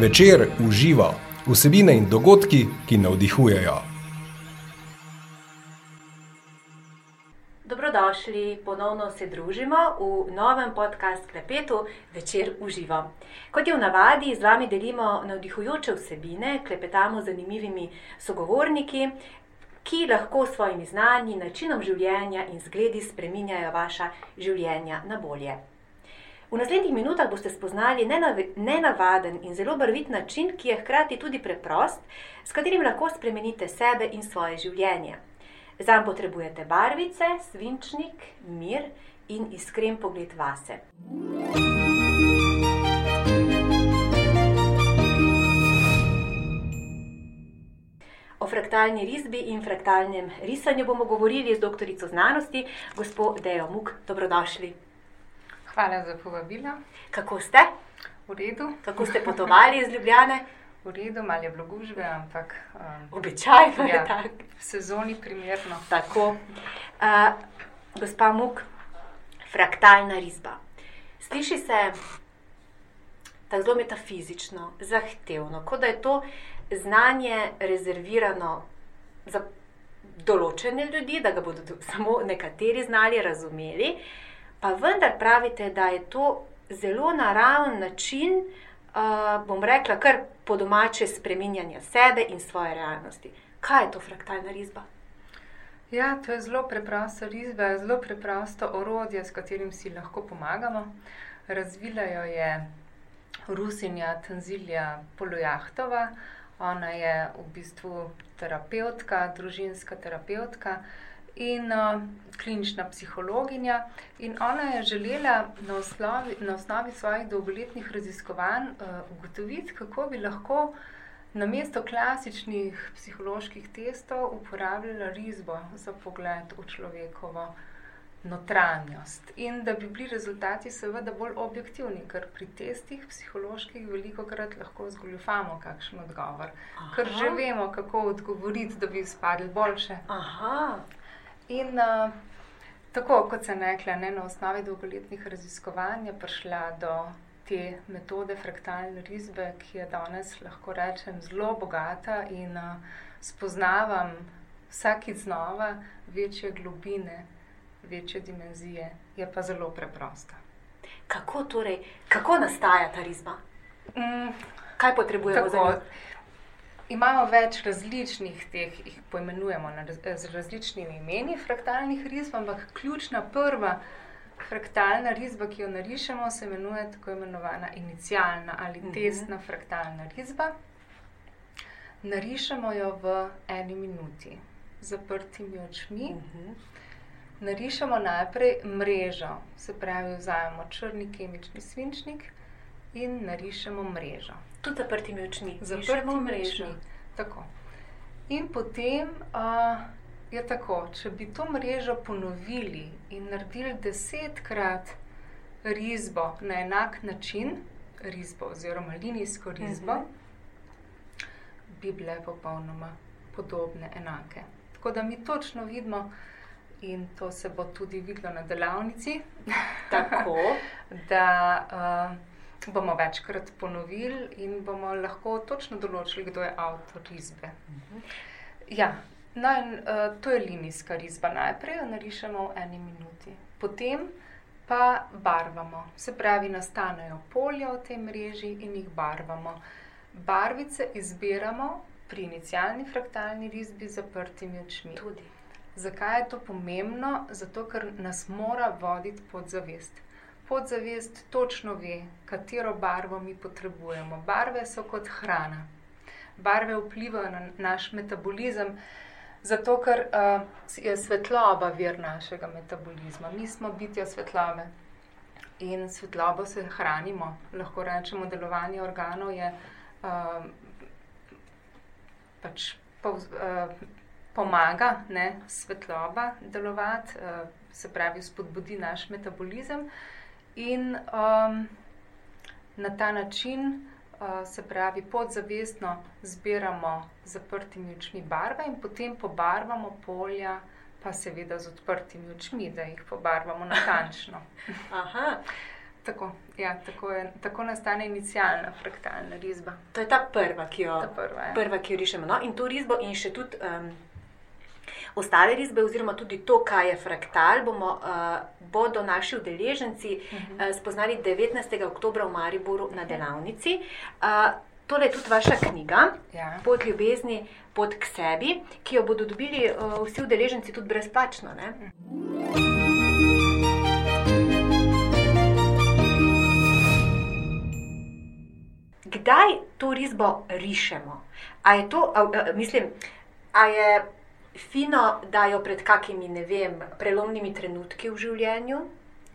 Večer uživa vsebine in dogodki, ki navdihujejo. Dobrodošli, ponovno se družimo v novem podkastu Klepetu Večer uživa. Kot je v navadi, z vami delimo navdihujoče vsebine, klepetamo z zanimivimi sogovorniki, ki lahko s svojimi znanji, načinom življenja in zgledi spreminjajo vaša življenja na bolje. V naslednjih minutah boste spoznali nenavaden in zelo barvit način, ki je hkrati tudi preprost, s katerim lahko spremenite sebe in svoje življenje. Zanj potrebujete barvice, svinčnik, mir in iskren pogled vase. O fraktalni risbi in fraktalnem risanju bomo govorili z doktorico znanosti, gospod Dejo Muk. Dobrodošli. Hvala za povabilo. Kako ste? V redu. Kako ste potovali iz Ljubljane? V redu, malo je bilo gužve, ampak. Um, Običajno ja, je tako. V sezoni primerno. Tako. Uh, gospa Muk, fraktalna risba. Sliši se tako zelo metafizično, zahtevno, kot da je to znanje rezervirano za določene ljudi, da ga bodo samo nekateri znali razumeti. Pa vendar pravite, da je to zelo naraven način, uh, bom rekla, kar po domače spreminjanja sebe in svoje realnosti. Kaj je to fraktalna risba? Ja, to je zelo preprosta risba, zelo preprosto orodje, s katerim si lahko pomagamo. Razvila jo je Rusinja Tanzilija Polojahtova. Ona je v bistvu terapeutka, družinska terapeutka in uh, klinična psihologinja. In ona je želela na osnovi, na osnovi svojih dolgoletnih raziskovanj uh, ugotoviti, kako bi lahko na mesto klasičnih psiholoških testov uporabljala risbo za pogled v človekovo. Notranjost. In da bi bili rezultati, seveda, bolj objektivni, ker pri testih psiholoških veliko krat lahko zgoljufamo kakšen odgovor, Aha. ker že vemo, kako odgovoriti, da bi izpadli boljše. Aha. In uh, tako kot sem rekla, ne, na osnovi dolgoletnih raziskovanj je prišla do te metode fraktalne risbe, ki je danes, lahko rečem, zelo bogata in uh, spoznavam vsakič znova večje globine, večje dimenzije, je pa zelo preprosta. Kako torej, kako nastaja ta risba? Mm, Kaj potrebujemo tako, za njo? Imamo več različnih teh, jih poimenujemo z različnimi imeni, fraktalnih risb, ampak ključna prva fraktalna risba, ki jo narišemo, se imenuje tako imenovana inicijalna ali testna fraktalna risba. Narišemo jo v eni minuti, zaprtimi očmi. Narišemo najprej mrežo, se pravi, vzamemo črni kemični svinčnik in narišemo mrežo. Tudi zaprtimi očmi, Zaprtimi mrežo. očmi. Tako. In potem uh, je tako, če bi to mrežo ponovili in naredili desetkrat risbo na enak način, risbo oziroma linijsko risbo, uh -huh. bi bile popolnoma podobne, enake. Tako da mi točno vidimo, in to se bo tudi videlo na delavnici, Tako. da. Uh, bomo večkrat ponovili in bomo lahko točno določili, kdo je avtor risbe. Ja, no in, uh, to je linijska risba. Najprej jo narišemo v eni minuti, potem pa barvamo. Se pravi, nastanejo polja v tej mreži in jih barvamo. Barvice izbiramo pri inicijalni fraktalni risbi z zaprtimi očmi. Tudi. Zakaj je to pomembno? Zato, ker nas mora voditi podzavest podzavest točno ve, katero barvo mi potrebujemo. Barve so kot hrana. Barve vplivajo na naš metabolizem, zato ker uh, je svetloba vir našega metabolizma. Mi smo bitja svetlobe in svetlobo se hranimo. Lahko rečemo, delovanje organov je uh, pač pov, uh, pomaga ne, svetloba delovati, uh, se pravi, spodbudi naš metabolizem. In um, na ta način, uh, se pravi, podzavestno zbiramo z zaprtimi očmi barve in potem pobarvamo polja, pa seveda z odprtimi očmi, da jih pobarvamo natančno. Tako, ja, tako, je, tako nastane inicijalna fraktalna risba. To je ta prva, ki jo, Ta prva, ja. prva, ki jo rišemo. No? In to risbo, in še tudi um, ostale risbe, oziroma tudi to, kaj je fraktal, bomo, uh, bodo naši udeleženci uh, spoznali 19. oktober v Mariboru na delavnici. Uh, tole je tudi vaša knjiga. Ja. Pot ljubezni, pot k sebi, ki jo bodo dobili uh, vsi udeleženci tudi brezplačno. Ne? Kdaj to risbo rišemo? A je to, a, a, mislim, a je fino, da jo pred kakimi, ne vem, prelomnimi trenutki v življenju,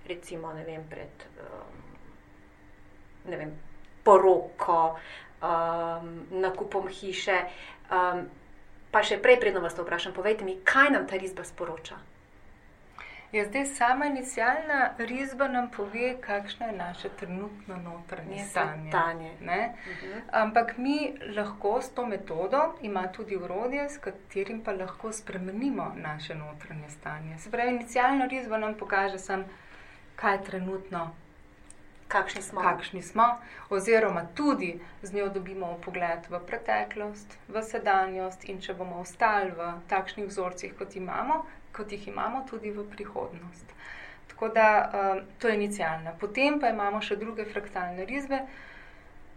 recimo, ne vem, pred um, ne vem, poroko, um, nakupom hiše. Um, pa še prej, predno vas to vprašam, povejte mi, kaj nam ta risba sporoča? Ja, zdaj sama inicijalna risba nam pove, kakšno je naše trenutno notranje Je stanje. stanje. ne. Mhm. Ampak mi lahko s to metodo, ima tudi urodje, s katerim pa lahko spremenimo naše notranje stanje. Se pravi, inicijalna risba nam pokaže, sam, kaj trenutno Kakšni smo? kakšni smo, oziroma tudi z njo dobimo pogled v preteklost, v sedanjost in če bomo ostali v takšnih vzorcih, kot, imamo, kot jih imamo, tudi v prihodnost. Tako da um, to je inicijalna. Potem pa imamo še druge fraktalne risbe,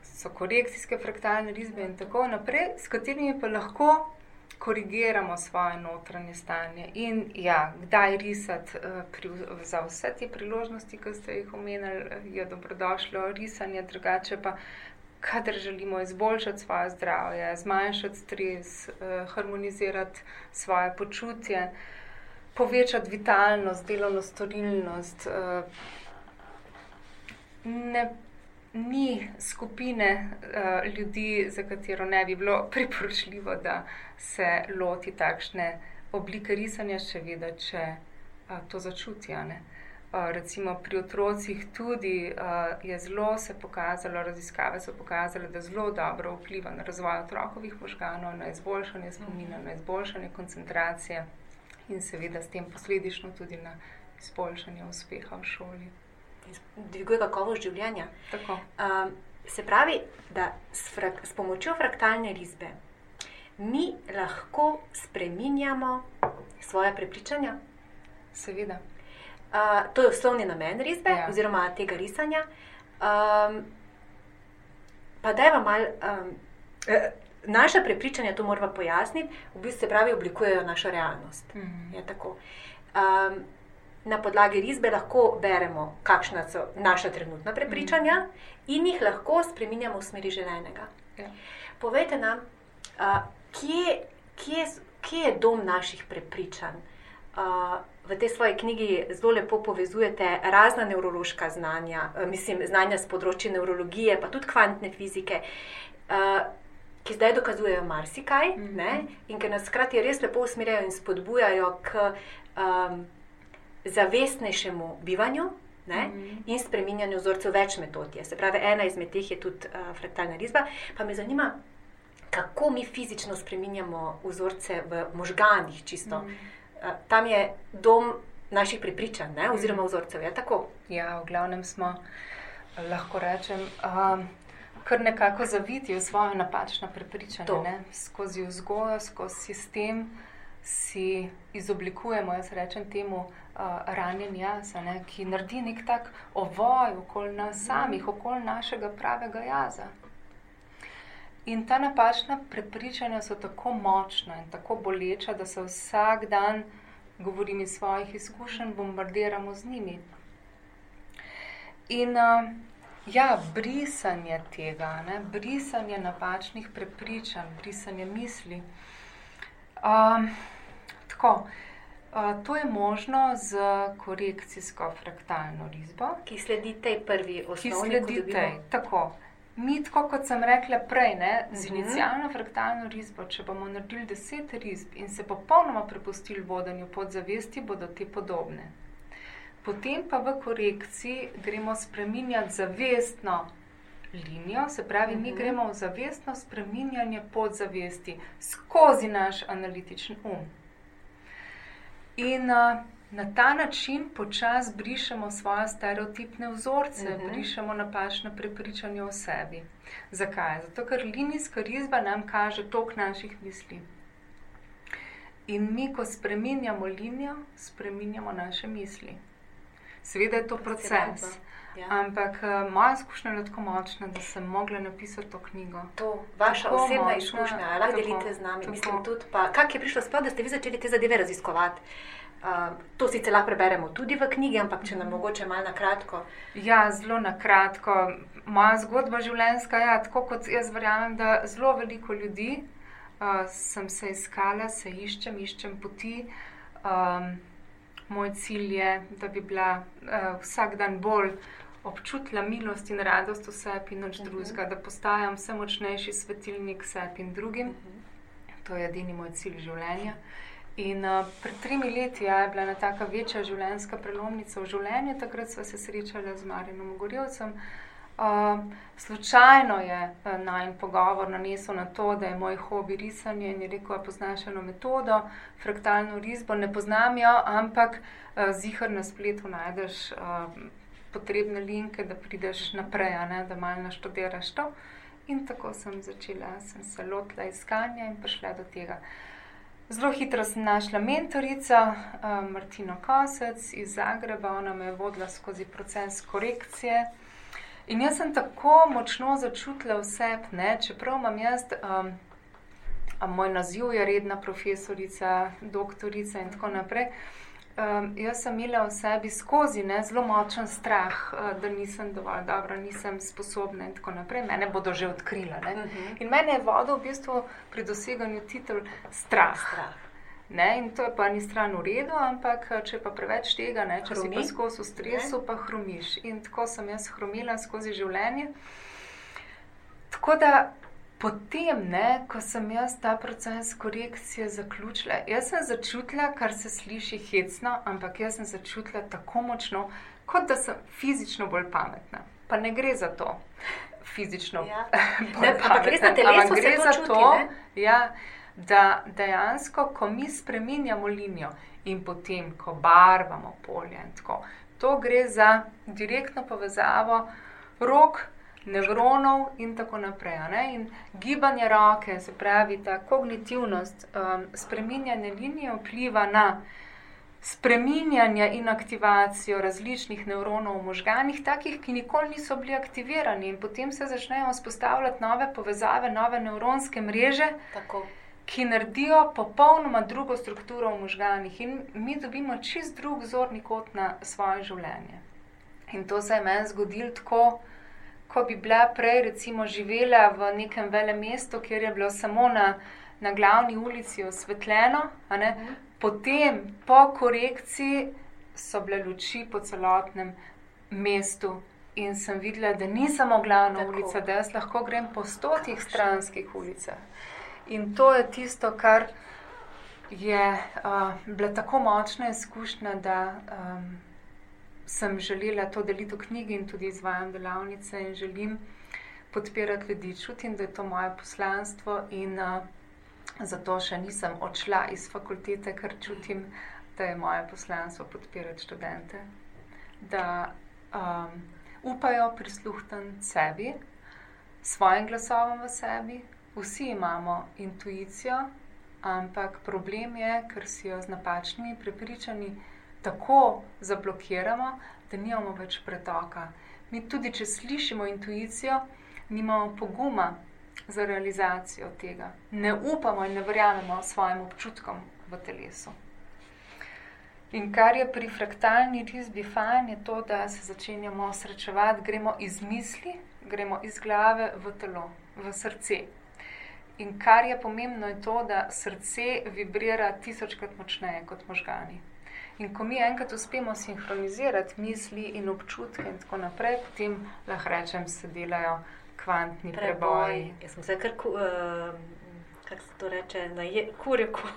so korekcijske fraktalne risbe in tako naprej, s katerimi pa lahko korigiramo svoje notranje stanje. In ja, kdaj risati eh, pri, za vse te priložnosti, ki ste jih omenili, eh, je dobrodošlo risanje, drugače pa, kadar želimo izboljšati svoje zdravje, zmanjšati stres, eh, harmonizirati svoje počutje, povečati vitalnost, delovno storilnost. Ne ni skupine uh, ljudi, za katero ne bi bilo priporočljivo, da se loti takšne oblike risanja, še vedno, če uh, to začuti. a ne. Uh, recimo pri otrocih tudi uh, je zelo se pokazalo, raziskave so pokazale, da zelo dobro vpliva na razvoj otrokovih možganov, na izboljšanje spomina, na izboljšanje koncentracije in seveda s tem posledično tudi na izboljšanje uspeha v šoli. Dviguje kakovost življenja. Tako. Um, se pravi, da s, frak, s pomočjo fraktalne risbe mi lahko spreminjamo svoje prepričanja. Seveda. Uh, to je osnovni namen risbe, Ja. oziroma tega risanja. Um, pa da je vam mal. Um, naša prepričanja, to moramo pojasniti, v bistvu se pravi, oblikujejo našo realnost. Mhm. Je tako. Um, na podlagi risbe lahko beremo, kakšna so naša trenutna prepričanja, in jih lahko spremenjamo v smeri želenega. Ja. Povejte nam, uh, kje, kje, kje je dom naših prepričanj? Uh, v tej svoji knjigi zelo lepo povezujete razna nevrološka znanja, mislim, znanja z področja nevrologije, pa tudi kvantne fizike. Uh, Ki zdaj dokazujejo marsikaj, mm Mhm. -hmm. in ki nas hkrati res lepo usmerjajo in spodbujajo k um, zavestnejšemu bivanju ne, mm Mhm. -hmm. in spreminjanju vzorcev več metod. je. Se pravi, ena izmed teh je tudi uh, fraktalna risba. Pa me zanima, kako mi fizično spreminjamo vzorce v možganih, čisto. Mm Mhm. -hmm. uh, tam je dom naših prepričanj, ne, oziroma vzorcev. Je tako? Ja, v glavnem smo, lahko rečem, um, kar nekako zaviti v svoje. To. Ne? Skozi vzgojo, skozi sistem si izoblikujemo, jaz rečem temu, uh, ranjen jaz, ne? ki naredi nek tak ovoj okoli nas samih, okoli našega pravega jaza. In ta napačna prepričanja so tako močna in tako boleča, da se vsak dan, govorim iz svojih izkušenj, bombardiramo z njimi. In uh, ja, brisanje tega, ne, brisanje napačnih prepričanj, brisanje misli. Um, tako, uh, to je možno z korekcijsko fraktalno risbo, Ki sledi tej prvi ki osnovni, ko sledi dobimo- tej. Tako. Mi, tako kot sem rekla prej, ne, z Mhm. inicijalno fraktalno risbo, če bomo naredili deset risb in se popolnoma prepustili vodenju podzavesti, bodo te podobne. Potem pa v korekciji gremo spreminjati zavestno linijo, se pravi, mi Mhm. gremo v zavestno spreminjanje podzavesti skozi naš analitičen um. In uh, na ta način počasi brišemo svoje stereotipne vzorce, uh Mhm. -huh. brišemo napačne prepričanja o sebi. Zakaj? Zato, ker linijska risba nam kaže tok naših misli. In mi, ko spremenjamo linijo, spremenjamo naše misli. Seveda je to proces. Ja. Ampak uh, moja izkušnja je bila tako močna, da sem mogla napisati to knjigo. To vaša Tako osebna močna, izkušnja, lahko delite z nami. tako. Mislim, tudi pa, kak je prišlo sploh, da ste vi začeli te zadeve raziskovati? Uh, to sicer lahko preberemo tudi v knjigi, ampak če nam mogoče malo na kratko. Ja, zelo na kratko. Moja zgodba življenjska je ja, tako, kot jaz verjamem, da zelo veliko ljudi uh, sem se iskala, se iščem, iščem poti. Um, moj cilj je, da bi bila uh, vsak dan bolj občutila milost in radost v sebi in nič Mhm. drugega, da postajam vse močnejši svetilnik sebi in drugim. To je edini moj cilj življenja. In uh, pred tremi leti ja, je bila ena taka večja življenjska prelomnica v življenju, takrat sva se srečala z Marinom Gorjevcem. Uh, slučajno je uh, najn pogovor nanesel na to, da je moj hobi risanje in je rekel, da poznaš eno metodo, fraktalno risbo. Ne poznam jo, ampak uh, zihar na spletu najdeš uh, potrebne linke, da prideš naprej, ne, da malo naštudiraš to. In tako sem začela, sem se lotila iskanja in prišla do tega. Zelo hitro sem našla mentorico, uh, Martino Kosec iz Zagreba, ona me je vodila skozi proces korekcije. In jaz sem tako močno začutila vse, ne, čeprav imam jaz, um, moj naziv je redna profesorica, doktorica in tako naprej. Um, jaz sem imela v sebi skozi ne, zelo močen strah, uh, da nisem dovolj dobra, nisem sposobna in tako naprej. Mene bodo že odkrila. Ne. Mhm. In mene je vodil v bistvu pri doseganju titul strah. Strah. Ne, in to je pa ni stran v redu, ampak če je pa preveč tega, ne, če Hrumi. si pa skozi v stresu, pa hrumiš. In tako sem jaz hrumila skozi življenje. Tako da potem, ne, ko sem jaz ta proces korekcije zaključila, jaz sem začutila, kar se sliši hecno, ampak jaz sem začutila tako močno, kot da sem fizično bolj pametna. Pa ne gre za to. Fizično Ja. bolj Ne, ampak res na pametna, telesu gre to za čuti, to, ne? ja, da dejansko, ko mi spremenjamo linijo in potem, ko barvamo polje, in tako, to gre za direktno povezavo rok, nevronov in tako naprej. ne. In gibanje roke, se pravi ta kognitivnost, um, spreminjanje linije vpliva na spreminjanje in aktivacijo različnih nevronov v možganih, takih, ki nikoli niso bili aktivirani, in potem se začnejo vzpostavljati nove povezave, nove nevronske mreže, Tako. ki naredijo popolnoma drugo strukturo v možganih, in mi dobimo čist drug zorni kot na svoje življenje. In to se je meni zgodilo tako, ko bi bila prej, recimo, živela v nekem velem mestu, kjer je bilo samo na, na glavni ulici osvetljeno, ne, potem po korekciji so bile luči po celotnem mestu. In sem videla, da ni samo glavna Tako. ulica, da jaz lahko grem po stotih stranskih ulicah. In to je tisto, kar je uh, bila tako močna izkušnja, da um, sem želela to deliti v knjigi in tudi izvajam delavnice in želim podpirati ljudi. Čutim, da je to moje poslanstvo in uh, zato še nisem odšla iz fakultete, ker čutim, da je moje poslanstvo podpirati študente, da um, upajo prisluhniti sebi, svojim glasovom v sebi. Vsi imamo intuicijo, ampak problem je, ker si jo z napačnimi prepričanji tako zablokiramo, da nimamo več pretoka. Mi tudi, če slišimo intuicijo, nimamo poguma za realizacijo tega. Ne upamo in ne verjamemo svojim občutkom v telesu. In kar je pri fraktalni risbi fajn, je to, da se začenjamo srečevati, gremo iz misli, gremo iz glave v telo, v srce. In kar je pomembno, je to, da srce vibrira tisočkrat močneje kot možgani. In ko mi enkrat uspemo sinhronizirati misli in občutke, in tako naprej, potem lahko rečem, se delajo kvantni preboji. Preboj. Jaz sem se kar, ku- uh, kako se to reče, na kurjo, ko,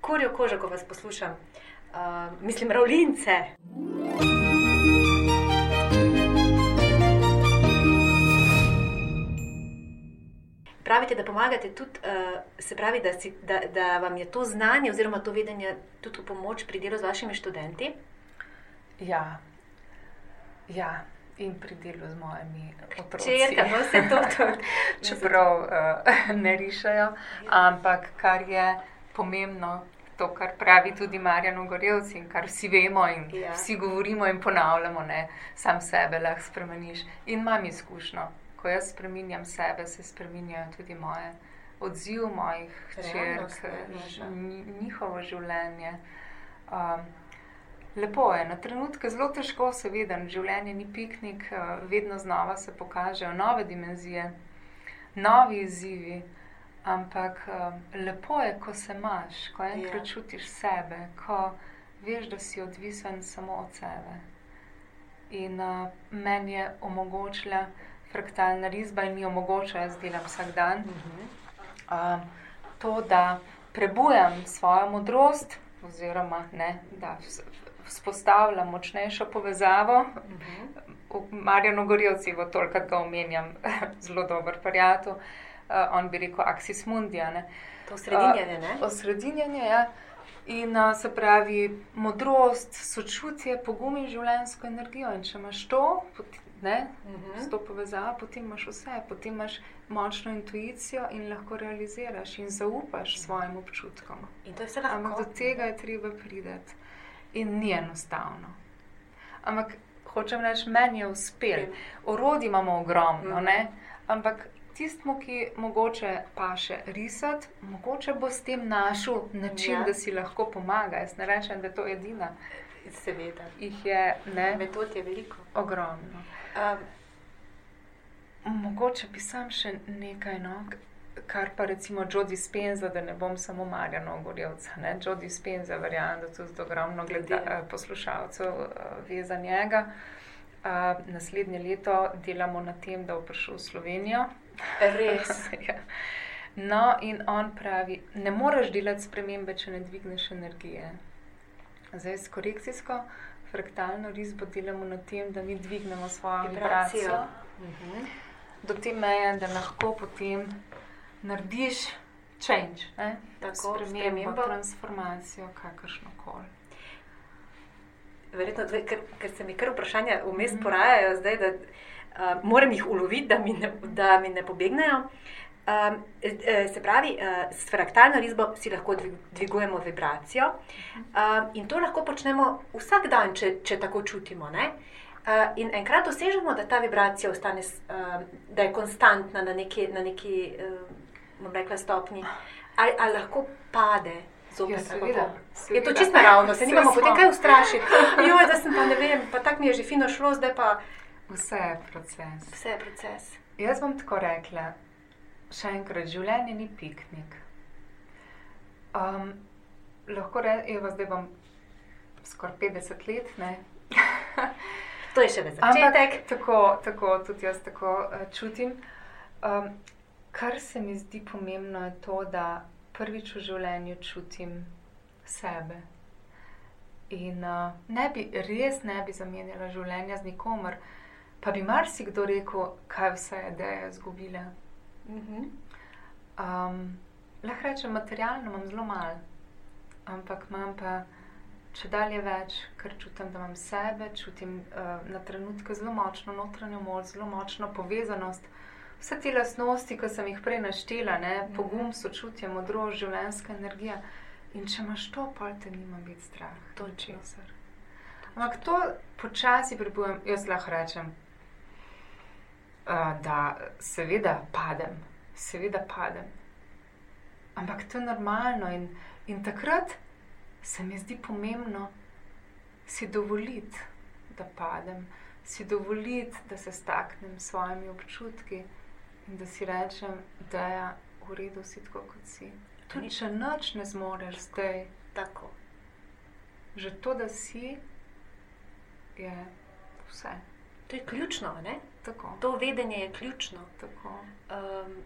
kurjo kožo, ko vas poslušam. Uh, mislim, ravlince. Pravite, da pomagate tudi, uh, se pravi, da, si, da, da vam je to znanje oziroma to vedenje tudi v pomoč pri delu z vašimi študenti? Ja, ja. in pri delu z mojimi otroki. Črka, no se to tudi. Čeprav uh, ne rišajo, ampak kar je pomembno, to, kar pravi tudi Marjan Gorevc in kar vsi vemo in Ja. vsi govorimo in ponavljamo, ne, sam sebe lahko spremeniš. In imam izkušnjo, ko jaz spremenjam sebe, se spremenjajo tudi moje odziv mojih hčerk, ž- njihovo življenje. Um, lepo je, na trenutke zelo težko, seveda, življenje ni piknik, uh, vedno znova se pokažejo nove dimenzije, novi izzivi. Ampak um, lepo je, ko se imaš, ko enkrat Ja. čutiš sebe, ko veš, da si odvisen samo od sebe. In uh, meni je omogočila fraktalna risba in mi omogoča, jaz delam vsak dan, Mhm. um, to, da prebujam svojo modrost, oziroma ne, da vz- vzpostavljam močnejšo povezavo. Mhm. V Marjanu Gorjevci, v toliko ga omenjam, zelo dober prijatelj, uh, on bi rekel Axis Mundija. Ne? To sredinjenje, ne? Osredinjanje, ja. In uh, se pravi, modrost, sočutje, pogum in življenjsko energijo. In če imaš to, poti- ne, Mhm. s to povezavo, potem imaš vse, potem imaš močno intuicijo in lahko realiziraš in zaupaš svojim občutkom. Je Ampak do tega je treba priti in ni enostavno. Ampak hočem reči, meni je uspel. Orodij imamo ogromno, Mhm. ne? ampak tistmu, ki mogoče pa še risati, mogoče bo s tem našel način, Ja. da si lahko pomaga. Jaz ne rečem, da je to edina. Seveda. Jih je ne, Metod je veliko. ogromno. Um, Mogoče bi sam še nekaj, no, kar pa recimo Jodi Spenza, da ne bom samo Marjano Gorjevca. Ne? Jodi Spenza, verjamem, da tudi ogromno gleda, eh, poslušalcev eh, ve za njega. Uh, naslednje leto delamo na tem, da bo prišel v Slovenijo. res. ja. No, in on pravi, ne moreš delati spremembe, če ne dvigneš energije. Zdaj s korekcijsko fraktalno risbo delamo na tem, da mi dvignemo svojo Vibracijo. vibracijo Mhm. do te meje, da lahko potem narediš change, ne? Tako, spremembo, transformacijo, kakršno koli. Verjetno, zdaj, ker, ker se mi kar vprašanja vmes Mhm. porajajo, zdaj, da uh, moram jih uloviti, da mi ne, da mi ne pobegnejo. Um, eh, se pravi, uh, s fraktalno risbo si lahko dvig- dvigujemo vibracijo um, in to lahko počnemo vsak dan, če, če tako čutimo. Ne? Uh, in enkrat dosežemo, da ta vibracija ostane, um, da je konstantna na neki, na neki um, bom rekla, stopni, ali, ali lahko pade. Zopet, Ja, seveda, kako? Je to seveda. čisto naravno, se nimamo potem kaj ustrašiti. Joj, da sem pa ne vem, pa tako mi je že fino šlo, zdaj pa Vse je proces. vse je proces. Jaz bom tako rekla, še enkrat, življenje ni piknik. Um, lahko rečem, zdaj bom skoraj 50 let, ne? To je še za začetek. Ampak tako, tako tudi jaz tako uh, čutim. Um, kar se mi zdi pomembno, je to, da prvič v življenju čutim sebe. In uh, ne bi, res ne bi zamenjala življenja z nikomer, pa bi marsikdo rekel, kaj vse je ideja izgubila. Mhm. Um, lahko rečem, materialno imam zelo malo, ampak imam pa če dalje več, ker čutim, da imam sebe, čutim uh, na trenutke zelo močno notranjo moč, zelo močno povezanost. Vse te lastnosti, ki sem jih prej naštela, ne, pogum, sočutje, modrost, življenjska energija. In če imaš to, pa te nima biti strah. To je česar. Ampak to počasi prebujem, jaz lahko rečem, uh, da seveda padem, seveda padem. Ampak to je normalno in, in takrat se mi zdi pomembno si dovoliti, da padem, si dovoliti, da se staknem s svojimi občutki in da si rečem, da je v redu si tako, kot si. Tudi če noč ne zmoreš zdaj, Tako. že to, da si, je vse. To je ključno, ne? Tako, To vedenje je ključno. tako. Um,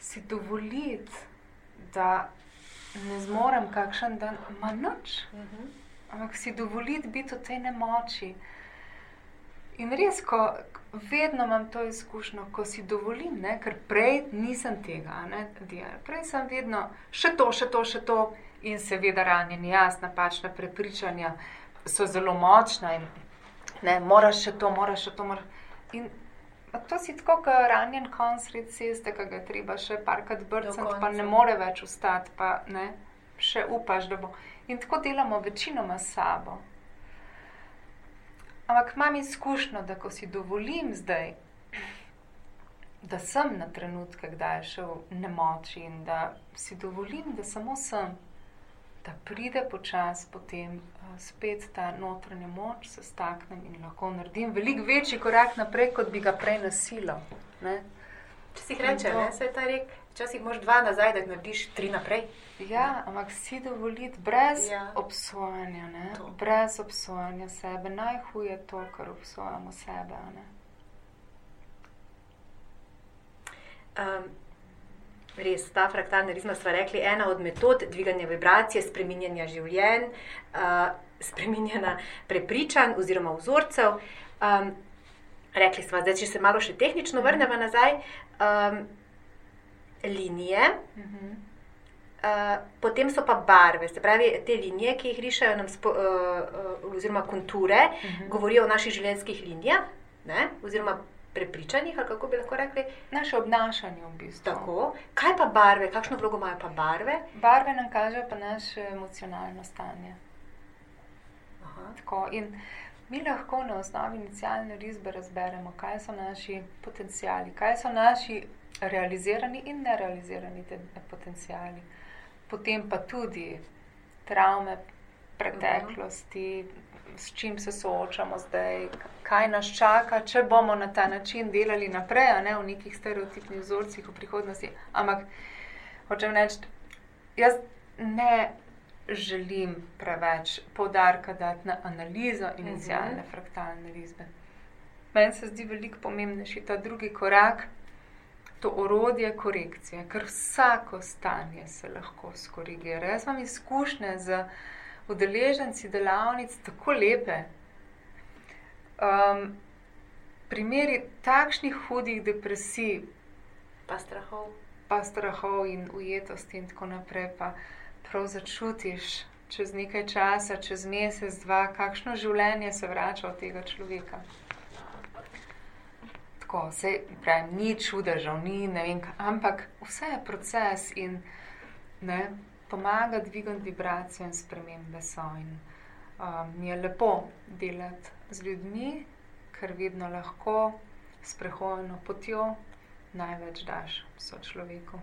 Si dovoliti, da ne zmorem kakšen dan, ma noč. mhm. Ampak si dovoliti biti v tej nemoči. In res, ko, vedno imam to izkušnjo, ko si dovolim, ne, ker prej nisem tega. Ne, prej sem vedno še to, še to, še to in seveda ranjeni, jaz, napačna prepričanja so zelo močna in ne, moraš še to, moraš še to. Moraš. In to si tako, kot ranjen konc sred ceste, ki ga treba še parkrat brcati, pa ne more več ustati, pa ne, še upaš, da bo. In tako delamo večinoma s sabo. Ampak imam izkušnjo, da ko si dovolim zdaj, da sem na trenutke, kdaj je šel nemoči in da si dovolim, da samo sem, da pride počasi potem uh, spet ta notranja moč, se staknem in lahko naredim veliko večji korak naprej, kot bi ga prej nasilo. Ne? Če si reče, ne, se je ta rek, včasih moš dva nazaj, da narediš tri naprej. Ja, ampak si dovoliti brez ja. obsojanja, brez obsojanja sebe. Najhuje je to, kar obsojamo sebe. Um, res, ta fraktalna rizma smo rekli, ena od metod dviganja vibracije, spreminjanja življenj, uh, spreminjanja prepričanj oziroma vzorcev. Um, rekli smo, da če se malo še tehnično vrnemo nazaj, um, linije. Uh mhm. -huh. Uh, potem so pa barve, se pravi, te linije, ki jih rišajo, nam spo, uh, uh, oziroma konture, uh mhm. -huh. govorijo o naših življenjskih linijah, ne? oziroma prepričanjih, ali kako bi lahko rekli. Naše obnašanje v bistvu. Tako. Kaj pa barve, kakšno vlogo imajo pa barve? Barve nam kažejo pa naše emocionalno stanje. Mi lahko na osnovi inicijalne risbe razberemo, kaj so naši potencijali, kaj so naši realizirani in nerealizirani potencijali potem pa tudi travme preteklosti, s čim se soočamo zdaj, kaj nas čaka, če bomo na ta način delali naprej, ne v nekih stereotipnih vzorcih v prihodnosti. Ampak hočem reči, jaz ne želim preveč poudarka dati na analizo inicijalne mhm. fraktalne risbe. Meni se zdi veliko pomembnejši ta drugi korak to orodje korekcije, ker vsako stanje se lahko skorigira. Jaz imam izkušnje z udeleženci delavnic tako lepe. Um, primeri takšnih hudih depresij, pa strahov. Pa strahov in ujetosti, in tako naprej, pa prav začutiš čez nekaj časa, čez mesec, dva, kakšno življenje se vrača od tega človeka tako, vse pravim, ni čudežev, ni ne vem, ampak vse je proces in ne, pomaga dvigati vibracijo in spremembe so. In um, mi je lepo delati z ljudmi, ker vedno lahko s prehodno potjo največ daš so človeku.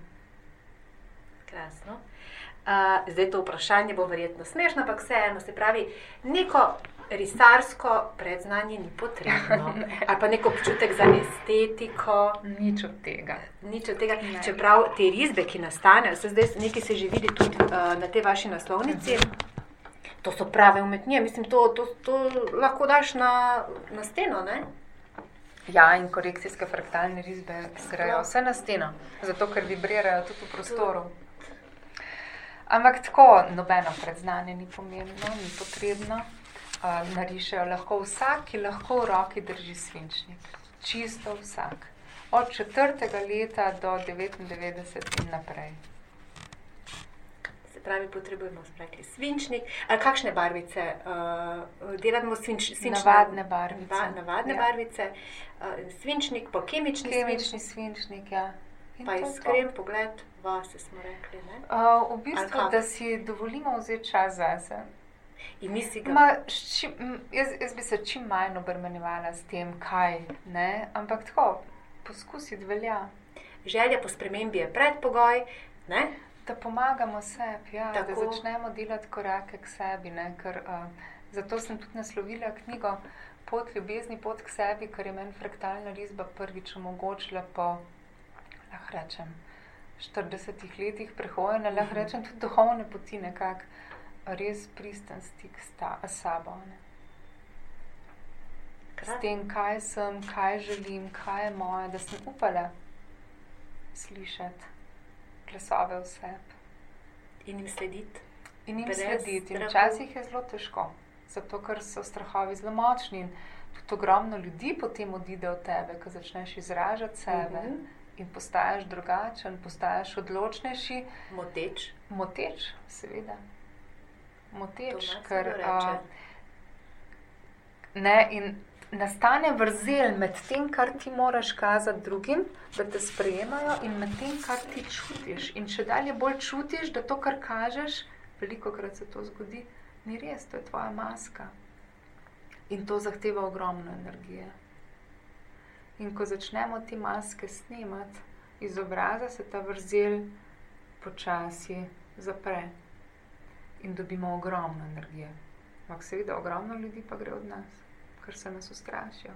Krasno. Uh, zdaj to vprašanje bo verjetno smešno, ampak vseeno se pravi, neko risarsko predznanje ni potrebno. Ali pa neko občutek za estetiko. Nič od tega. Nič od tega. Čeprav te risbe, ki nastanejo, se zdaj nekaj se že vidi tudi uh, na tej vaši naslovnici. To so prave umetnine, mislim, to, to, to lahko daš na, na steno. Ne? Ja, in korekcijske fraktalne risbe grejo vse na steno, zato ker vibrirajo tudi v prostoru. Ampak tako, nobeno predznanje ni pomembno, ni potrebno narišejo lahko vsak, ki lahko v roki drži svinčnik. Čisto vsak. Od četrtega leta do 99 in naprej. Pravi, potrebujemo sprekli svinčnik. A kakšne barvice? Uh, delamo svinč, svinčnik. Navadne barvice. Ba, navadne ja. barvice. Uh, svinčnik, pa kemični, kemični svinčnik. Ja. Pa iskren pogled, vase smo rekli. Uh, v bistvu, da si dovolimo vzeti čas zase. In misli, da Ma, čim, jaz, jaz bi se čim manj obremenjevala s tem, kaj ne, ampak tako poskusiti velja. Želja po spremembi je predpogoj, ne? Da pomagamo sebi, ja, da začnemo delati korake k sebi. Ne, ker, uh, zato sem tudi naslovila knjigo Pot ljubezni, pot k sebi, ker je meni fraktalna risba prvič omogočila po, lahko rečem, 40 letih prehoja, lahko mhm. rečem tudi duhovne poti nekako res pristen stik s sabo. Ne? S tem, kaj sem, kaj želim, kaj je moje, da sem upala slišati glasove vse. In jim slediti. In jim slediti. In včasih je zelo težko, zato ker so strahovi zelo močni. Tudi ogromno ljudi potem odide od tebe, ko začneš izražati sebe Mhm. in postaješ drugačen, postaješ odločnejši, Moteč. moteč, seveda. Moteč, ker reče. ne, in nastane vrzel med tem, kar ti moraš kazati drugim, da te sprejemajo, in med tem, kar ti čutiš. In če dalje bolj čutiš, da to, kar kažeš, veliko krat se to zgodi, ni res, to je tvoja maska. In to zahteva ogromno energije. In ko začnemo te maske snemati, iz obraza se ta vrzel počasi zapre in dobimo ogromno energije. Ampak seveda, ogromno ljudi pa gre od nas, ker se nas ustrašijo.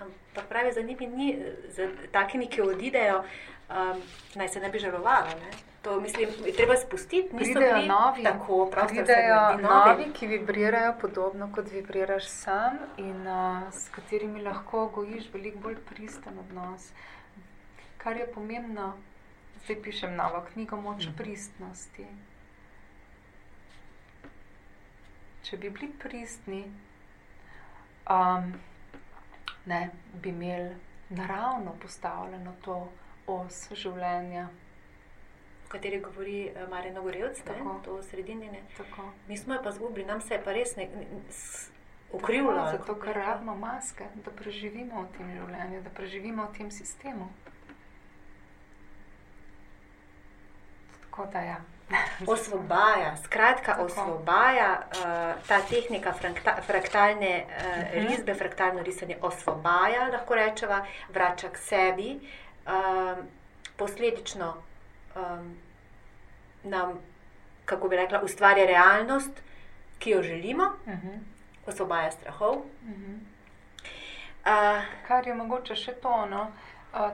Ampak pravi, za njimi ni, za takimi, ki odidejo, um, naj se ne bi žalovalo. Ne? To mislim, je treba spustiti, niso bili novi, tako, pravzaprav se pridejo ljudi novi, ki vibrirajo podobno kot vibriraš sam in uh, s katerimi lahko gojiš veliko bolj pristen odnos. Kar je pomembno, zdaj pišem novo knjigo Moč pristnosti. Če bi bili pristni, um, ne, bi imeli naravno postavljeno to os življenja. o kateri govori eh, Marjan Gorevc, ne? Tako. to v sredini. Ne? Tako. Mi smo jo pa zgubili, nam se je pa res. Tako, Zato, ker rabimo maske, da preživimo v tem življenju, da preživimo v tem sistemu. Tako da ja. Osvobaja, skratka, Tako. osvobaja uh, ta tehnika frakta, fraktalne uh, Mhm. risbe, fraktalno risanje, osvobaja, lahko rečemo, vrača k sebi, um, posledično um, nam, kako bi rekla, ustvarja realnost, ki jo želimo, Uh -huh. osvobaja strahov. Uh -huh. Uh, Kar je mogoče še to, no, uh,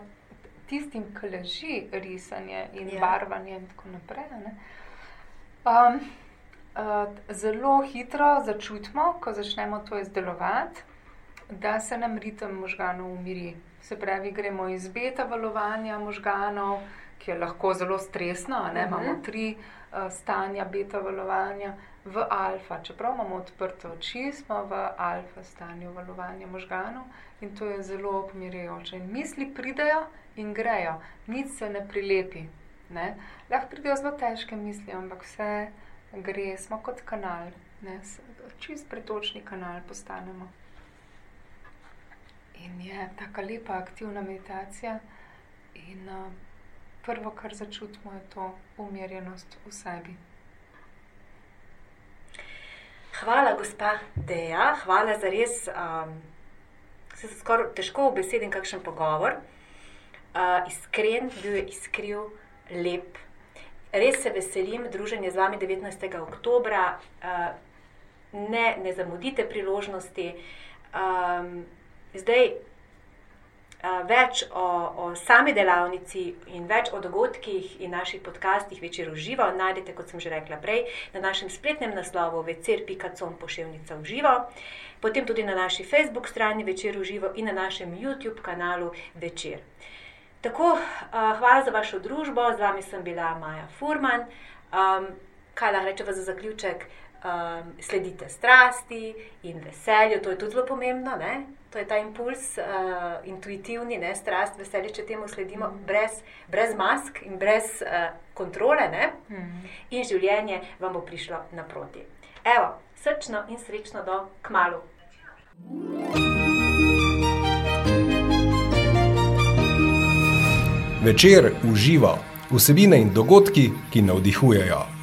tistim, ki leži risanje in Ja. yeah. barvanje in tako naprej. Ne, um, uh, zelo hitro začutimo, ko začnemo to izdelovati, da se nam ritem možganov umiri. Se pravi, gremo iz beta valovanja možganov, ki je lahko zelo stresno, ne, Mhm. imamo tri uh, stanja beta valovanja. V alfa, čeprav imamo odprte oči, smo v alfa stanju valovanja možganov in to je zelo pomirjajoče. In misli pridejo in grejo, nič se ne prilepi. Ne? Lahko pridejo zelo težke misli, ampak vse gre, smo kot kanal, ne? Čist pretočni kanal postanemo. In je tako lepa aktivna meditacija. In uh, prvo, kar začutimo, je to umirjenost v sebi. Hvala, gospa Deja, hvala za res. Um, se skoraj težko obesedim, kakšen pogovor. Uh, iskren, bil je iskriv, lep. Res se veselim druženja z vami 19. oktober. Uh, ne, ne zamudite priložnosti. Um, zdaj, več o, o sami delavnici in več o dogodkih in naših podcastih večer uživo najdete, kot sem že rekla prej, na našem spletnem naslovu večer.com pošiljnica uživo, potem tudi na naši Facebook strani večer uživo in na našem YouTube kanalu večer. Tako, hvala za vašo družbo, z vami sem bila Maja Furman. Um, kaj lahko rečemo za zaključek? Um, sledite strasti in veselju, to je tudi zelo pomembno. Ne? To je ta impuls, uh, intuitivni, ne? strast, veselje, če temu sledimo, mm. brez, brez mask in brez uh, kontrole, ne? Mm. in življenje vam bo prišlo naproti. Evo, srčno in srečno do kmalu. Večer uživa vsebine in dogodki, ki navdihujejo.